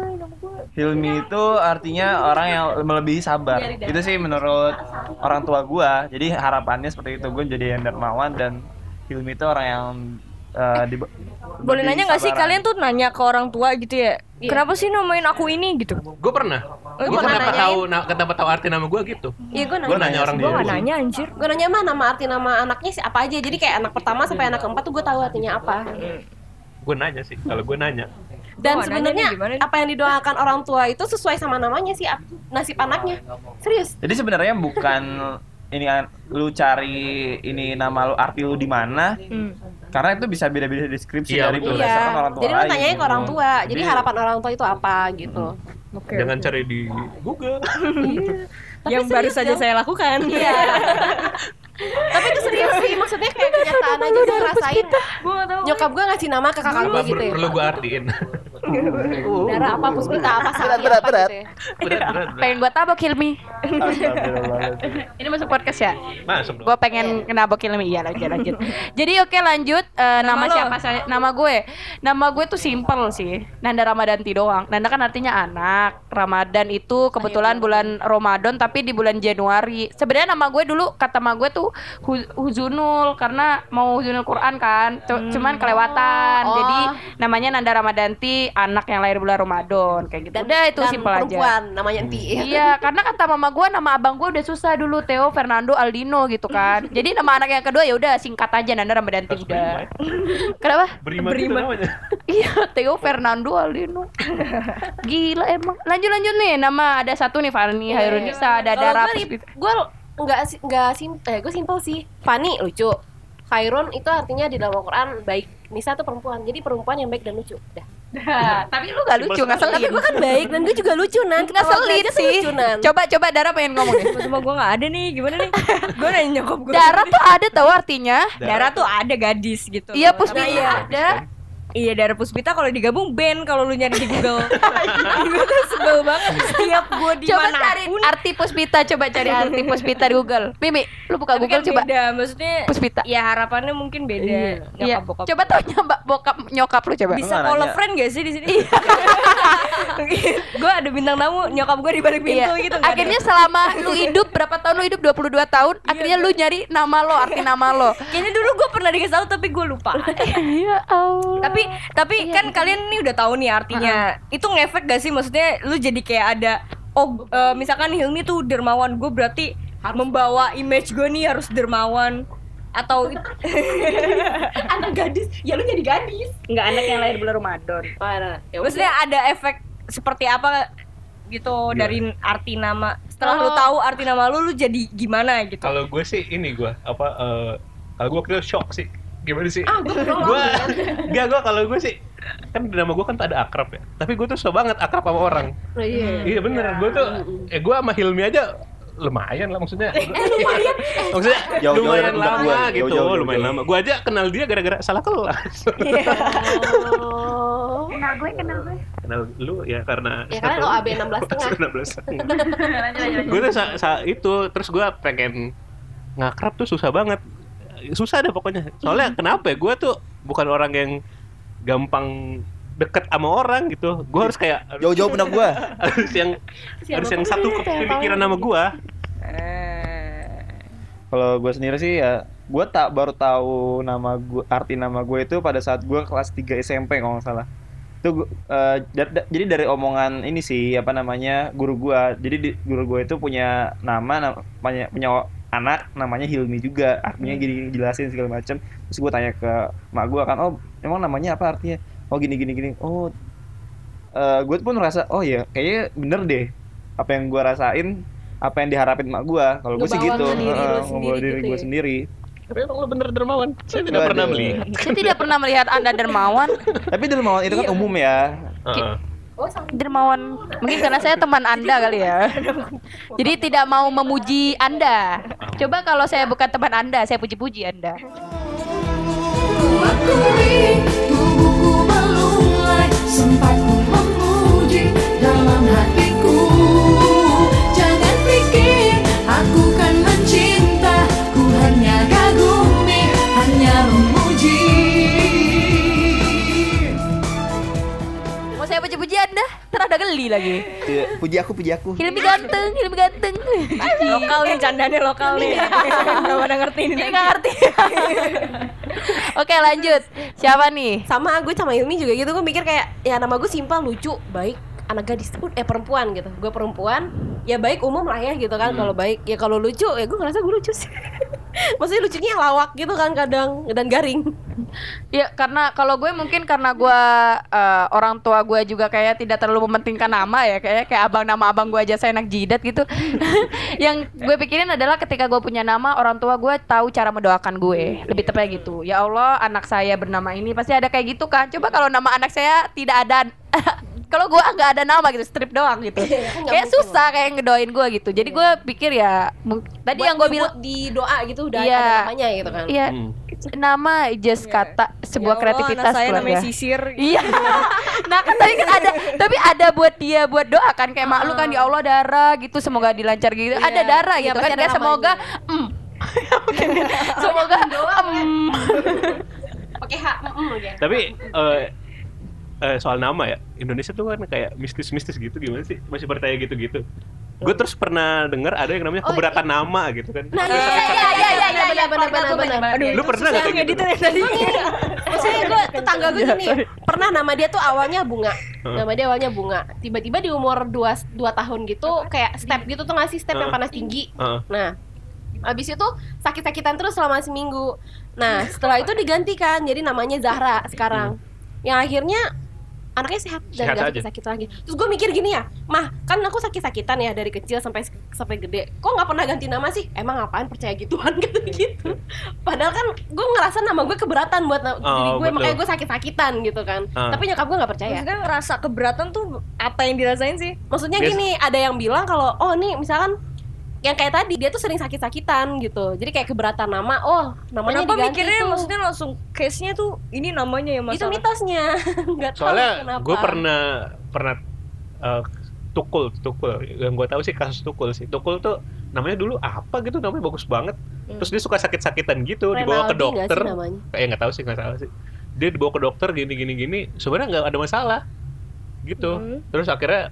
Speaker 6: Hilmi itu artinya orang yang melebihi sabar. Itu sih menurut orang tua gua. Jadi harapannya seperti itu gue jadi yang dermawan dan Hilmi itu orang yang eh, di
Speaker 5: boleh nanya nggak sih kalian tuh nanya ke orang tua gitu ya
Speaker 4: Iya.
Speaker 5: kenapa sih namain aku ini gitu
Speaker 7: gue pernah
Speaker 5: Oh,
Speaker 7: gue
Speaker 5: gua
Speaker 7: kenapa tahu na- kenapa tahu arti nama gue gitu
Speaker 4: Iya gue nanya.
Speaker 7: nanya orang
Speaker 5: gue nggak nanya anjir
Speaker 4: Gue nanya mah nama arti nama anaknya sih apa aja. Jadi kayak anak pertama sampai anak keempat tuh gue tahu artinya apa.
Speaker 7: gue nanya sih kalau gue nanya
Speaker 4: Dan
Speaker 5: Gua
Speaker 4: sebenarnya apa yang didoakan orang tua itu sesuai sama namanya sih nasib anaknya. Serius.
Speaker 6: Jadi sebenarnya bukan ini lu cari ini nama lu arti lu di mana
Speaker 5: Hmm.
Speaker 6: Karena itu bisa beda-beda deskripsi
Speaker 7: Iya,
Speaker 6: dari
Speaker 7: betul.
Speaker 6: berdasarkan orang
Speaker 4: Iya.
Speaker 6: tua
Speaker 4: Jadi lu tanyanya ke orang tua. Jadi
Speaker 7: Jadi-
Speaker 4: harapan orang tua itu apa gitu.
Speaker 5: oke
Speaker 7: jangan
Speaker 5: oke.
Speaker 7: cari di Google
Speaker 5: yang baru saja saya lakukan
Speaker 4: Iya. Tapi itu serius sih, maksudnya kayak kenyataan aja gue rasain.
Speaker 5: gue gak tahu
Speaker 4: Nyokap gue ngasih nama ke kakak gue gitu ya.
Speaker 7: perlu gue artiin
Speaker 4: Darah apa puspita apa sakit
Speaker 6: berat,
Speaker 4: apa
Speaker 6: berat.
Speaker 4: gitu ya.
Speaker 7: berat berat berat
Speaker 8: Pengen gua tabok Hilmi. Ini masuk podcast ya?
Speaker 7: masuk
Speaker 8: Gue pengen nabok Hilmi. Iya lanjut lanjut. Jadi oke lanjut. Eh, nama
Speaker 5: lo?
Speaker 8: siapa saya? Nama gue. Nama gue tuh simple sih. Nanda Ramadanti doang. Nanda kan artinya anak. Ramadan itu kebetulan bulan Ramadan tapi di bulan Januari. Sebenarnya nama gue dulu kata nama gue tuh Hu- Huzunul karena mau Huzunul Quran kan. Cu- Cuman kelewatan.
Speaker 4: Oh.
Speaker 8: Jadi namanya Nanda Ramadanti, anak yang lahir bulan Ramadan kayak gitu. Udah itu
Speaker 4: dan
Speaker 8: simpel aja.
Speaker 4: perempuan namanya Enti.
Speaker 8: Iya, karena kata mama gue nama abang gue udah susah dulu Theo Fernando Aldino gitu kan. Jadi nama anak yang kedua ya udah singkat aja Nanda Ramadanti
Speaker 7: Harus
Speaker 8: udah.
Speaker 7: beriman.
Speaker 8: Kenapa?
Speaker 7: namanya
Speaker 8: Iya, Theo Fernando Aldino. Gila emang. Lanjut lanjut nih, nama ada satu nih Fani Hairunisa, ada Dara
Speaker 4: gue nggak si- nggak sim eh gue simpel sih Fani lucu Khairun itu artinya di dalam Al-Quran baik Nisa tuh perempuan jadi perempuan yang baik dan lucu Dah.
Speaker 8: Tapi lu gak lucu, nggak
Speaker 4: tapi
Speaker 8: selin.
Speaker 4: gue kan baik dan gue juga lucu nan
Speaker 8: Nggak selin sih. Coba coba Dara pengen ngomong nih.
Speaker 5: Cuma gue gak ada nih gimana nih Gue nanya nyokap gue
Speaker 8: Dara tuh ada tau artinya.
Speaker 5: Dara tuh ada gadis gitu
Speaker 8: Iya,
Speaker 5: loh.
Speaker 8: Puspita
Speaker 5: Tapi-
Speaker 8: ada.
Speaker 5: Iya Dara Puspita kalau digabung band kalau lu nyari di Google. gue tuh sebel banget setiap gue di
Speaker 8: Coba cari arti Puspita, coba cari arti Puspita di Google. Mimi, lu buka
Speaker 5: Tapi
Speaker 8: Google
Speaker 5: kan
Speaker 8: coba.
Speaker 5: beda, maksudnya
Speaker 8: Puspita.
Speaker 5: ya harapannya mungkin beda.
Speaker 8: Iya.
Speaker 5: Nyokap bokap.
Speaker 8: Coba tanya mbak bokap nyokap lu coba.
Speaker 5: bisa call friend gak sih di sini? gue ada bintang tamu, nyokap gue di balik pintu
Speaker 8: Iya.
Speaker 5: gitu. ada.
Speaker 8: Akhirnya selama lu hidup berapa tahun lu hidup 22 tahun, akhirnya lu nyari nama lo, arti nama lo.
Speaker 5: kayaknya dulu gue pernah dikasih tahu tapi gue lupa.
Speaker 8: ya Allah.
Speaker 5: Tapi tapi kan kalian nih udah tahu nih artinya. Itu ngefek gak sih maksudnya lu jadi kayak ada oh eh, misalkan Hilmi tuh dermawan, gue berarti membawa image gue nih harus dermawan atau
Speaker 4: Anak gadis, ya lu jadi gadis.
Speaker 9: Enggak anak yang lahir bulan Ramadan.
Speaker 4: Ya
Speaker 5: maksudnya ada efek seperti apa gitu dari arti nama. Setelah lu
Speaker 4: Oh.
Speaker 5: tahu arti nama lu lu jadi gimana gitu.
Speaker 7: Kalau gue sih ini gue apa eh, kalau gue kira shock sih. Gimana sih?
Speaker 4: Ah, gue belum.
Speaker 7: gue kalau gue sih kan nama gue kan tak ada akrab ya. Tapi gue tuh susah banget akrab sama orang.
Speaker 4: Oh, iya.
Speaker 7: Iya bener, gue tuh eh gue sama Hilmi aja lumayan lah maksudnya.
Speaker 4: Eh, lumayan.
Speaker 7: maksudnya
Speaker 10: Jauh-jauh
Speaker 7: lumayan lama
Speaker 10: gua.
Speaker 7: gitu,
Speaker 10: Jauh-jauh,
Speaker 7: lumayan
Speaker 10: jauh-jauh.
Speaker 7: lama. Gue aja kenal dia gara-gara salah kelas.
Speaker 4: Oh.
Speaker 9: Kenal gue, kenal gue.
Speaker 7: kenal lu ya karena
Speaker 4: Ya kan OAB 16 setengah.
Speaker 7: 16 gue tuh sa- sa- itu terus gue pengen ngakrab tuh susah banget susah deh pokoknya. Soalnya kenapa ya? Gue tuh bukan orang yang gampang deket sama orang gitu. Gue harus kayak
Speaker 10: Jauh-jauh benak gua.
Speaker 7: harus yang harus yang satu kepikiran sama gue
Speaker 10: Kalau gue sendiri sih ya, gue tak baru tahu nama gue arti nama gue itu pada saat gue kelas 3 SMP kalau nggak salah. Itu gua- eh, da- da- jadi dari omongan ini sih apa namanya guru gue. Jadi di, guru gue itu punya nama namanya punya anak namanya Hilmi juga. Artinya gini jelasin segala macam. Terus gue tanya ke mak gue kan, oh emang namanya apa artinya? Oh gini gini gini. Oh gue pun merasa oh ya kayaknya bener deh apa yang gue rasain apa yang diharapin mak gue kalau gue sih gitu
Speaker 4: sendiri
Speaker 10: ngebawa diri
Speaker 4: gitu
Speaker 10: gue
Speaker 4: ya?
Speaker 10: sendiri
Speaker 7: tapi emang lu bener dermawan saya tidak
Speaker 10: Waduh.
Speaker 7: pernah melihat
Speaker 8: Saya tidak pernah melihat Anda dermawan.
Speaker 10: tapi dermawan itu kan umum ya
Speaker 7: Heeh.
Speaker 8: Dermawan mungkin karena saya teman Anda kali ya. Jadi tidak mau memuji Anda. Coba kalau saya bukan teman Anda, saya puji-puji Anda.
Speaker 11: Tubuhku Sempat
Speaker 8: Terada geli lagi.
Speaker 10: Iya, puji aku puji aku
Speaker 8: Hilmi ganteng, Hilmi ganteng.
Speaker 5: lokal nih candanya lokal nih. Gak pada ngerti ini.
Speaker 8: Ini nggak ngerti. Oke lanjut. Siapa nih?
Speaker 4: Sama gue sama Hilmi juga gitu Gue mikir kayak Ya nama gue simpel, lucu, baik anak gadis pun eh perempuan gitu gue perempuan ya baik umum lah ya gitu kan kalau baik ya kalau lucu ya gue ngerasa gue lucu sih maksudnya lucunya lawak gitu kan kadang dan garing
Speaker 8: Ya karena kalau gue mungkin karena gue eh, orang tua gue juga kayak tidak terlalu mementingkan nama ya kayak kayak abang nama abang gue aja saya enak jidat gitu. Yang gue pikirin adalah ketika gue punya nama orang tua gue tahu cara mendoakan gue lebih tepatnya gitu. Ya Allah anak saya bernama ini pasti ada kayak gitu kan. Coba kalau nama anak saya tidak ada kalau gue nggak ada nama gitu strip doang gitu
Speaker 4: Kan nggak
Speaker 8: kayak susah kayak ngedoain gue gitu jadi gue pikir ya tadi
Speaker 4: Buat
Speaker 8: yang gue bilang
Speaker 4: di doa gitu udah
Speaker 8: Iya.
Speaker 4: ada namanya gitu kan
Speaker 8: Iya,
Speaker 7: Hmm.
Speaker 8: nama just kata sebuah
Speaker 5: Ya Allah,
Speaker 8: kreativitas
Speaker 5: anak saya namanya. Sisir.
Speaker 8: Iya. nah kan tadi kan ada, tapi ada buat dia buat doa kan kayak mak lu kan ya Allah darah gitu semoga dilancar gitu. ada
Speaker 4: Iya.
Speaker 8: darah
Speaker 4: Iya,
Speaker 8: gitu kan
Speaker 4: ada
Speaker 8: dia semoga mm. semoga mm.
Speaker 4: pakai hak mm, gitu.
Speaker 7: tapi eh, eh, soal nama ya Indonesia tuh kan kayak mistis-mistis gitu gimana sih masih percaya gitu-gitu gue terus pernah dengar ada yang namanya
Speaker 4: Oh,
Speaker 7: keberatan nama gitu kan
Speaker 4: Nah, iya, iya, iya, iya, iya, benar, benar, benar, benar.
Speaker 5: Aduh,
Speaker 7: Lu pernah nggak kayak gitu?
Speaker 5: tadi?
Speaker 4: Maksudnya gue tetangga gue gini, pernah nama dia tuh awalnya bunga, nama dia awalnya bunga. Tiba-tiba di umur 2 dua tahun gitu, kayak step gitu tuh ngasih step yang panas tinggi. Nah, abis itu sakit-sakitan terus selama seminggu. Nah, setelah itu digantikan jadi namanya Zahra sekarang. Yang akhirnya anaknya sehat dan
Speaker 7: Sehat
Speaker 4: gak sakit-sakit lagi. Terus gue mikir gini ya, mah kan aku sakit-sakitan ya dari kecil sampai sampai gede. Kok nggak pernah ganti nama sih? Emang apaan percaya gituan gitu gitu. Padahal kan gue ngerasa nama gue keberatan buat
Speaker 7: Oh,
Speaker 4: diri gue,
Speaker 7: betul.
Speaker 4: makanya gue sakit-sakitan gitu kan.
Speaker 7: Ah.
Speaker 4: Tapi nyokap gue nggak percaya.
Speaker 5: Maksudnya rasa keberatan tuh apa yang dirasain sih?
Speaker 4: Maksudnya
Speaker 7: Bias-
Speaker 4: gini, ada yang bilang kalau oh nih misalkan yang kayak tadi dia tuh sering sakit-sakitan gitu. Jadi kayak keberatan nama, oh namanya
Speaker 5: Kenapa
Speaker 4: diganti
Speaker 5: mikirnya
Speaker 4: tuh.
Speaker 5: maksudnya langsung case-nya tuh ini namanya
Speaker 4: itu
Speaker 5: masalah.
Speaker 4: mitosnya. Nggak tahu
Speaker 7: soalnya
Speaker 4: kenapa.
Speaker 7: gue pernah pernah eh, tukul tukul yang gue tahu sih kasus tukul sih tukul tuh namanya dulu apa gitu namanya bagus banget terus dia suka sakit-sakitan gitu dibawa ke
Speaker 4: Renaldi
Speaker 7: dokter kayak nggak tahu sih nggak salah sih dia dibawa ke dokter gini gini gini sebenarnya nggak ada masalah gitu
Speaker 4: Hmm.
Speaker 7: terus akhirnya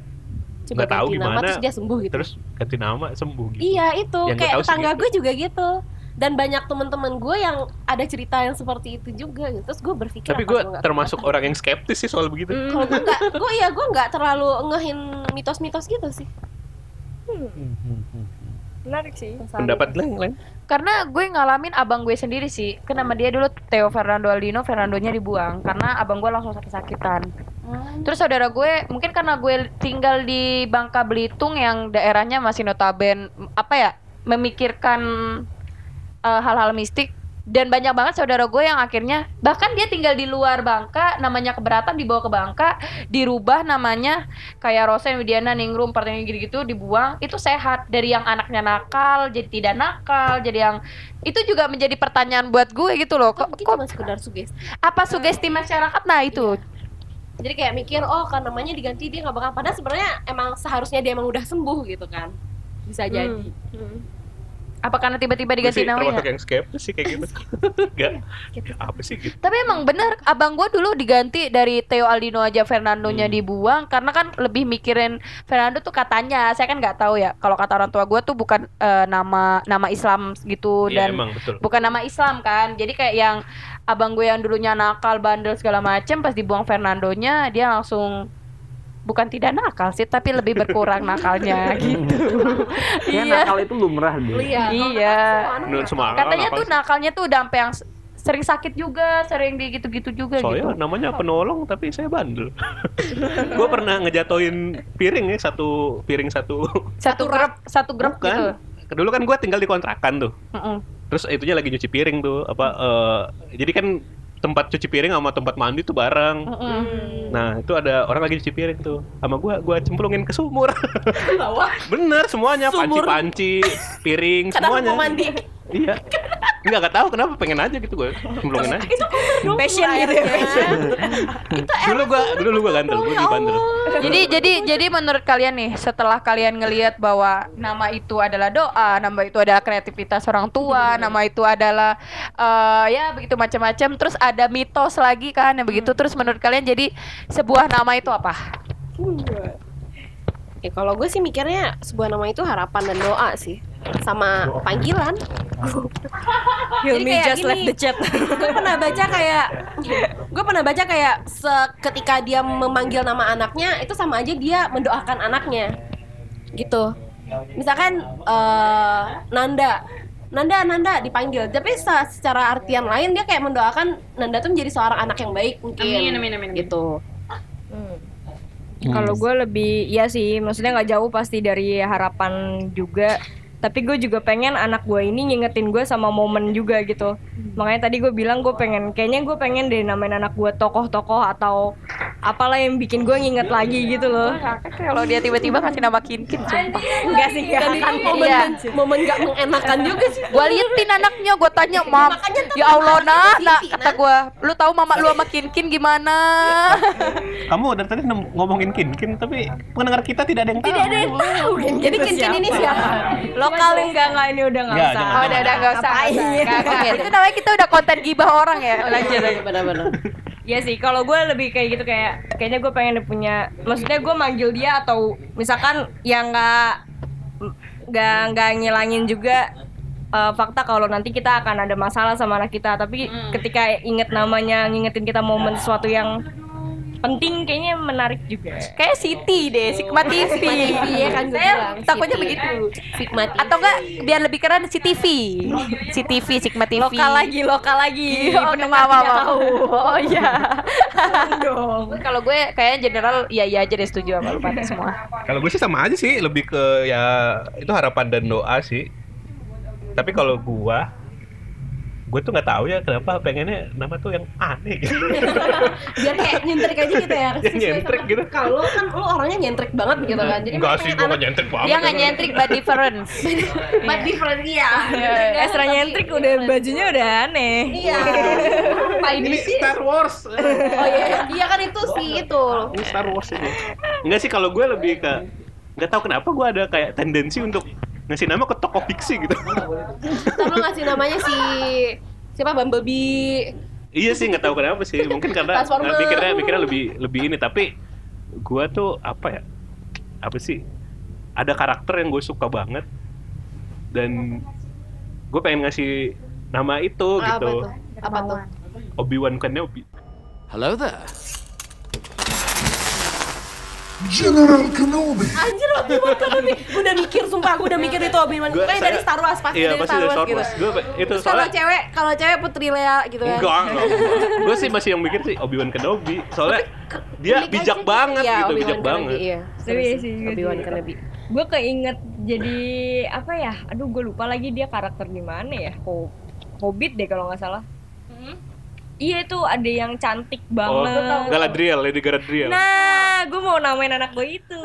Speaker 4: Coba
Speaker 7: nggak tahu
Speaker 4: ganti nama
Speaker 7: gimana
Speaker 4: terus dia sembuh gitu.
Speaker 7: terus ganti nama sembuh gitu
Speaker 4: Iya itu
Speaker 7: Yang
Speaker 4: kayak tetangga gue juga gitu. dan banyak teman-teman gue yang ada cerita yang seperti itu juga gitu. terus gue berpikir
Speaker 7: Tapi gue termasuk orang yang skeptis sih soal begitu.
Speaker 4: kalau gue nggak gue ya gue nggak terlalu ngehin mitos-mitos gitu sih
Speaker 5: Menarik sih.
Speaker 7: Pendapat lain lain.
Speaker 8: Karena gue ngalamin abang gue sendiri sih. Kan nama dia dulu Theo Fernando Aldino, Fernandonya dibuang karena abang gue langsung sakit-sakitan. Terus saudara gue mungkin karena gue tinggal di Bangka Belitung yang daerahnya masih notaben apa ya memikirkan eh, hal-hal mistik. Dan banyak banget saudara gue yang akhirnya bahkan dia tinggal di luar Bangka namanya keberatan dibawa ke Bangka dirubah namanya kayak Rosen Widiana Ningrum partainya gitu-gitu dibuang. Itu sehat dari yang anaknya nakal jadi tidak nakal jadi yang itu juga menjadi pertanyaan buat gue gitu loh. Kok,
Speaker 4: mungkin
Speaker 8: kok
Speaker 4: cuma sekedar sugesti.
Speaker 8: Apa sugesti masyarakat? Nah itu
Speaker 4: jadi kayak mikir oh kan namanya diganti dia nggak bakal. Padahal sebenarnya emang seharusnya dia emang udah sembuh gitu kan. Bisa jadi
Speaker 8: apa karena tiba-tiba diganti
Speaker 7: sih
Speaker 8: namanya
Speaker 7: termasuk yang skeptis sih kayak gitu. Enggak. Apa sih gitu?
Speaker 8: Tapi emang bener abang gue dulu diganti dari Theo Aldino aja Fernandonya
Speaker 7: Hmm.
Speaker 8: dibuang karena kan lebih mikirin Fernando tuh katanya saya kan nggak tahu ya kalau kata orang tua gue tuh bukan eh, nama nama Islam gitu
Speaker 7: Iya,
Speaker 8: dan
Speaker 7: emang, betul.
Speaker 8: bukan nama Islam kan jadi kayak yang abang gue yang dulunya nakal bandel segala macem pas dibuang Fernandonya dia langsung bukan tidak nakal sih tapi lebih berkurang nakalnya gitu
Speaker 10: Ya,
Speaker 8: iya
Speaker 10: nakal itu lumrah deh.
Speaker 4: Iya.
Speaker 8: iya katanya
Speaker 7: nakal
Speaker 8: tuh nakalnya tuh udah sampai yang sering sakit juga sering di gitu-gitu juga
Speaker 7: Soalnya
Speaker 8: gitu
Speaker 7: namanya penolong tapi saya bandel. gue pernah ngejatoin piring ya satu piring satu.
Speaker 8: satu grup satu grup gitu
Speaker 7: Kan dulu kan gue tinggal di kontrakan tuh.
Speaker 8: Mm-mm.
Speaker 7: Terus itunya lagi nyuci piring tuh apa eh, jadi kan tempat cuci piring sama tempat mandi tuh bareng.
Speaker 8: Mm-mm.
Speaker 7: Nah itu ada orang lagi cuci piring tuh sama gua gua cemplungin ke sumur. Bener semuanya panci-panci, piring
Speaker 4: Kenapa
Speaker 7: semuanya.
Speaker 4: mau mandi?
Speaker 7: Iya. Enggak enggak tahu kenapa pengen aja gitu gue cemplungin aja.
Speaker 5: Passion gitu ya.
Speaker 7: Dulu gua dulu gua gandel, gua di bandel.
Speaker 8: jadi jadi jadi menurut kalian nih setelah kalian ngelihat bahwa nama itu adalah doa nama itu adalah kreativitas orang tua nama itu adalah eh, ya begitu macam-macam terus ada mitos lagi kan yang begitu terus menurut kalian jadi sebuah nama itu apa?
Speaker 4: Ya kalau gue sih mikirnya sebuah nama itu harapan dan doa sih sama panggilan.
Speaker 5: Hilmi just left
Speaker 4: gini.
Speaker 5: the chat.
Speaker 4: gue pernah baca kayak gue pernah baca kayak seketika dia memanggil nama anaknya itu sama aja dia mendoakan anaknya gitu misalkan eh, Nanda Nanda Nanda dipanggil tapi se- secara artian lain dia kayak mendoakan Nanda tuh menjadi seorang anak yang baik mungkin
Speaker 8: Amin, amin, amin, amin.
Speaker 4: gitu
Speaker 5: Kalau gue lebih iya sih, maksudnya nggak jauh pasti dari harapan juga. Tapi gue juga pengen anak gue ini ngingetin gue sama momen juga gitu. Makanya tadi gue bilang gue pengen, kayaknya gue pengen deh namain anak gue tokoh-tokoh atau apalah yang bikin gue nginget lagi gitu loh.
Speaker 8: kalau dia tiba-tiba kasih nama Kinkin sumpah
Speaker 5: Enggak sih, enggak
Speaker 4: itu momen
Speaker 8: Iya.
Speaker 4: momen gak mengenakan juga sih
Speaker 8: gue liatin anaknya gue tanya mam ya Allah nak Nak. kata gue lu tahu mama lu sama Kinkin gimana
Speaker 7: Kamu dari tadi ngomongin kin kin tapi pendengar kita tidak ada yang tahu.
Speaker 4: tidak ada yang tahu jadi Kin ini siapa
Speaker 5: Lokal enggak enggak ini udah enggak
Speaker 7: Enggak,
Speaker 5: usah.
Speaker 8: Oh, udah udah nggak usah. nggak. Itu namanya kita udah konten gibah orang ya. Lanjut. lanjut.
Speaker 4: benar-benar
Speaker 5: Iya sih, kalau gue lebih kayak gitu kayak kayaknya gue pengen punya, maksudnya gue manggil dia atau misalkan yang nggak nggak nggak ngilangin juga eh, fakta kalau nanti kita akan ada masalah sama anak kita, tapi ketika inget namanya, ngingetin kita momen sesuatu yang penting, kayaknya menarik juga.
Speaker 8: Kayak Siti deh, Sigma TV.
Speaker 4: Iya kan gue
Speaker 8: Saya
Speaker 4: bilang,
Speaker 8: takutnya
Speaker 4: Siti.
Speaker 8: begitu.
Speaker 4: Sigma TV.
Speaker 8: Atau enggak biar lebih keren si TV. Si TV Sigma TV.
Speaker 5: Lokal lagi, lokal lagi.
Speaker 8: Oh,
Speaker 5: Pendengar
Speaker 8: maaf,
Speaker 5: tidak
Speaker 8: maaf.
Speaker 5: tahu.
Speaker 8: Oh iya.
Speaker 5: dong.
Speaker 8: Kalau gue kayaknya general iya iya aja deh setuju sama lu pada semua.
Speaker 7: Kalau gue sih sama aja sih, lebih ke ya itu harapan dan doa sih. Tapi kalau gua gue tuh nggak tahu ya kenapa pengennya nama tuh yang aneh gitu.
Speaker 4: biar kayak nyentrik aja gitu ya
Speaker 7: Yang nyentrik gitu.
Speaker 4: kalau kan lu orangnya nyentrik banget gitu kan jadi
Speaker 7: Enggak
Speaker 4: lu
Speaker 7: sih, gue nggak nyentrik banget.
Speaker 8: Dia nggak nyentrik but difference.
Speaker 4: but different iya
Speaker 5: Extra nyentrik udah bajunya udah aneh.
Speaker 4: iya apa ini
Speaker 7: Ini
Speaker 4: sih
Speaker 7: Star Wars.
Speaker 4: oh iya iya kan itu sih itu
Speaker 7: Ini Star Wars ini. Enggak sih kalau gue lebih ke nggak tahu kenapa gue ada kayak tendensi untuk ngasih nama ke tokoh fiksi gitu.
Speaker 4: Ntar lu ngasih namanya si siapa Bumblebee
Speaker 7: iya sih nggak tahu kenapa sih. Mungkin karena mikirnya mikirnya lebih lebih ini tapi gue tuh apa ya? Apa sih? Ada karakter yang gue suka banget dan
Speaker 1: gue pengen ngasih nama itu
Speaker 4: Apa
Speaker 1: gitu
Speaker 4: tuh? Apa tuh?
Speaker 1: Obi Wan Kenobi
Speaker 3: Hello there.
Speaker 2: General Kenobi.
Speaker 4: Anjir Obi-Wan Kenobi Udah mikir sumpah aku udah mikir itu Obi-Wan
Speaker 1: Gua-
Speaker 4: Kayak dari Star Wars Pasti
Speaker 1: iya
Speaker 4: dari
Speaker 1: pasti
Speaker 4: Star Wars
Speaker 1: Star
Speaker 4: gitu
Speaker 1: Wars gue itu
Speaker 4: Terus kalau cewek Kalau cewek Putri Lea gitu ya
Speaker 1: enggak gue sih masih yang mikir sih Obi Wan Kenobi soalnya dia
Speaker 4: Klik
Speaker 1: bijak
Speaker 4: aja
Speaker 1: banget
Speaker 4: Iya,
Speaker 1: gitu
Speaker 4: Obi-Wan
Speaker 1: bijak
Speaker 4: Kenobi,
Speaker 1: banget
Speaker 4: Iya
Speaker 5: Tapi iya sih, juga
Speaker 4: Obi-Wan. Kenobi
Speaker 5: Gue keinget jadi apa ya? Aduh, gue lupa lagi dia karakter di mana ya? Ho- Hobbit deh kalau nggak salah. Iya itu ada yang cantik
Speaker 1: oh
Speaker 5: banget.
Speaker 1: Galadriel Lady Galadriel
Speaker 5: Nah, gue mau namain anak gue itu.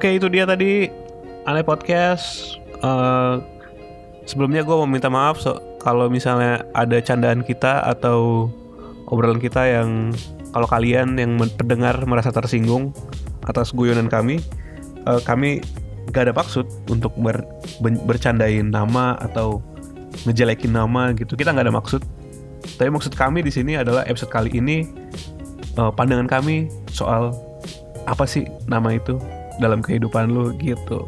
Speaker 1: Oke itu dia tadi. Aneh Podcast. Eh, Sebelumnya gue mau minta maaf so, Kalau misalnya ada candaan kita Atau obrolan kita yang Kalau kalian yang pendengar merasa tersinggung Atas guyonan kami eh, Kami gak ada maksud Untuk ber- bercandain nama Atau ngejelekin nama gitu. Kita nggak ada maksud. Tapi maksud kami di sini adalah episode kali ini eh, Pandangan kami soal apa sih nama itu dalam kehidupan lu gitu.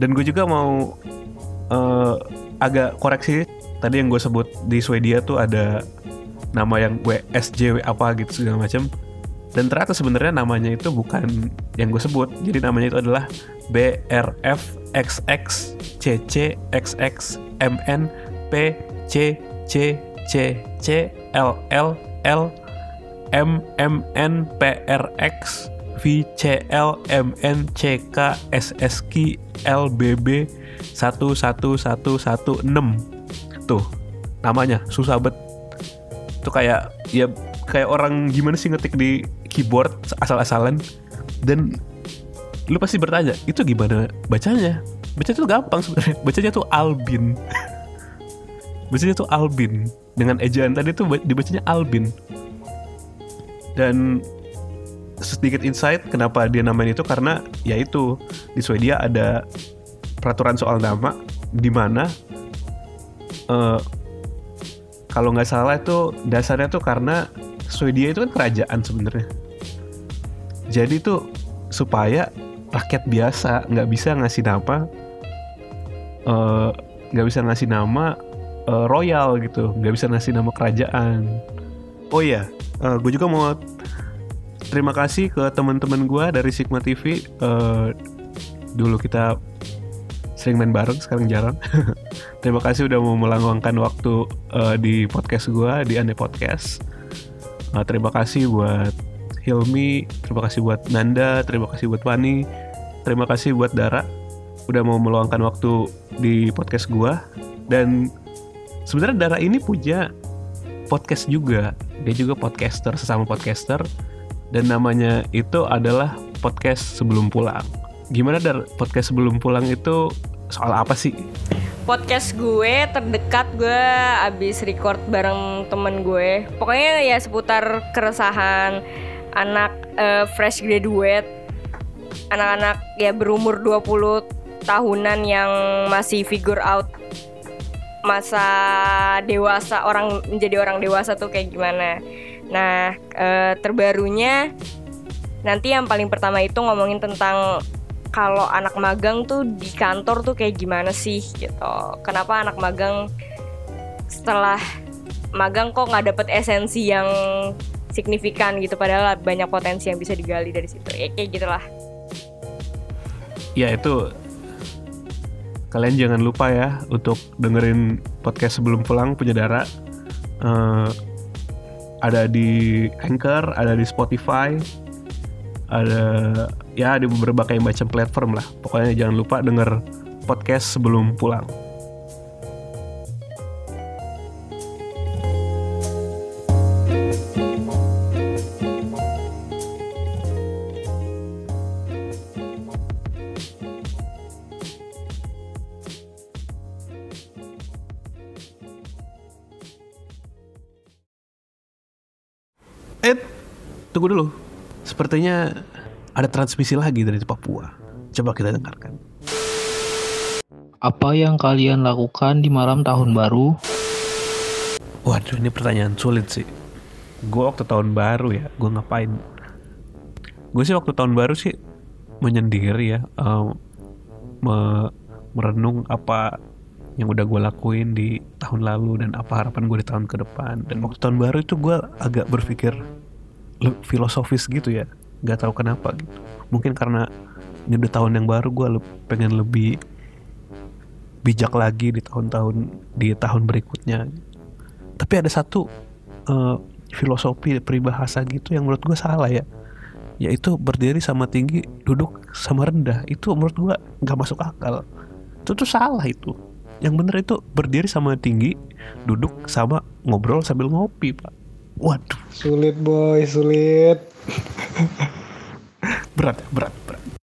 Speaker 1: Dan gue juga mau eh, agak koreksi tadi yang gue sebut di Swedia tuh ada nama yang gue SJW apa gitu segala macam dan ternyata sebenarnya namanya itu bukan yang gue sebut. Jadi namanya itu adalah CC XX V C L M N C K S S K L B B 11116 tuh namanya susah bet. Tuh kayak ya kayak orang gimana sih ngetik di keyboard asal-asalan? Dan lu pasti bertanya itu gimana bacanya? Baca tuh gampang sebenarnya. Bacanya tuh Albin. Bacanya tuh Albin. Dengan ejaan tadi tuh ba- dibacanya Albin. Dan sedikit insight kenapa dia namain itu karena ya itu di Swedia ada peraturan soal nama di mana eh, kalau nggak salah itu dasarnya tuh karena Swedia itu kan kerajaan sebenarnya. Jadi tuh supaya rakyat biasa nggak bisa ngasih nama eh, nggak bisa ngasih nama eh, royal gitu nggak bisa ngasih nama kerajaan. Oh iya gue juga mau terima kasih ke teman-teman gue dari Sigma TV Eh, dulu kita sering main bareng sekarang jarang. Terima kasih udah mau melanggengkan waktu eh, di podcast gue di Ane Podcast. Eh, terima kasih buat Hilmi terima kasih buat Nanda terima kasih buat Pani terima kasih buat Dara. Udah mau meluangkan waktu di podcast gue dan sebenarnya Dara ini punya podcast juga. Dia juga podcaster sesama podcaster dan namanya itu adalah podcast sebelum pulang. Gimana dar podcast sebelum pulang itu soal apa sih?
Speaker 5: podcast gue terdekat gue abis record bareng temen gue pokoknya ya seputar keresahan anak eh, fresh graduate anak-anak ya berumur 20 tahunan yang masih figure out masa dewasa orang menjadi orang dewasa tuh kayak gimana nah eh, terbarunya nanti yang paling pertama itu ngomongin tentang kalau anak magang tuh di kantor tuh kayak gimana sih gitu. Kenapa anak magang setelah magang kok nggak dapet esensi yang signifikan gitu padahal banyak potensi yang bisa digali dari situ. Ya kayak gitulah.
Speaker 1: Ya itu kalian jangan lupa ya untuk dengerin podcast sebelum pulang punya Dara. Eh, ada di Anchor, ada di Spotify, ada ya di berbagai macam platform lah. Pokoknya jangan lupa denger podcast sebelum pulang. Eh, tunggu dulu. Sepertinya ada transmisi lagi dari Papua. Coba kita dengarkan.
Speaker 12: Apa yang kalian lakukan di malam tahun baru?
Speaker 1: Waduh, ini pertanyaan sulit sih. Gue waktu tahun baru ya, gue ngapain? Gue sih waktu tahun baru sih menyendiri ya, em, me- merenung apa yang udah gue lakuin di tahun lalu dan apa harapan gue di tahun ke depan. Dan waktu tahun baru itu gue agak berpikir filosofis gitu ya, nggak tahu kenapa gitu. Mungkin karena ini udah tahun yang baru, gue pengen lebih bijak lagi di tahun-tahun di tahun berikutnya. Tapi ada satu eh, filosofi peribahasa gitu yang menurut gue salah ya. Yaitu berdiri sama tinggi duduk sama rendah. Itu menurut gue nggak masuk akal. Itu tuh salah itu yang bener itu berdiri sama tinggi duduk sama ngobrol sambil ngopi pak. Waduh.
Speaker 2: Sulit boy, sulit.
Speaker 1: berat berat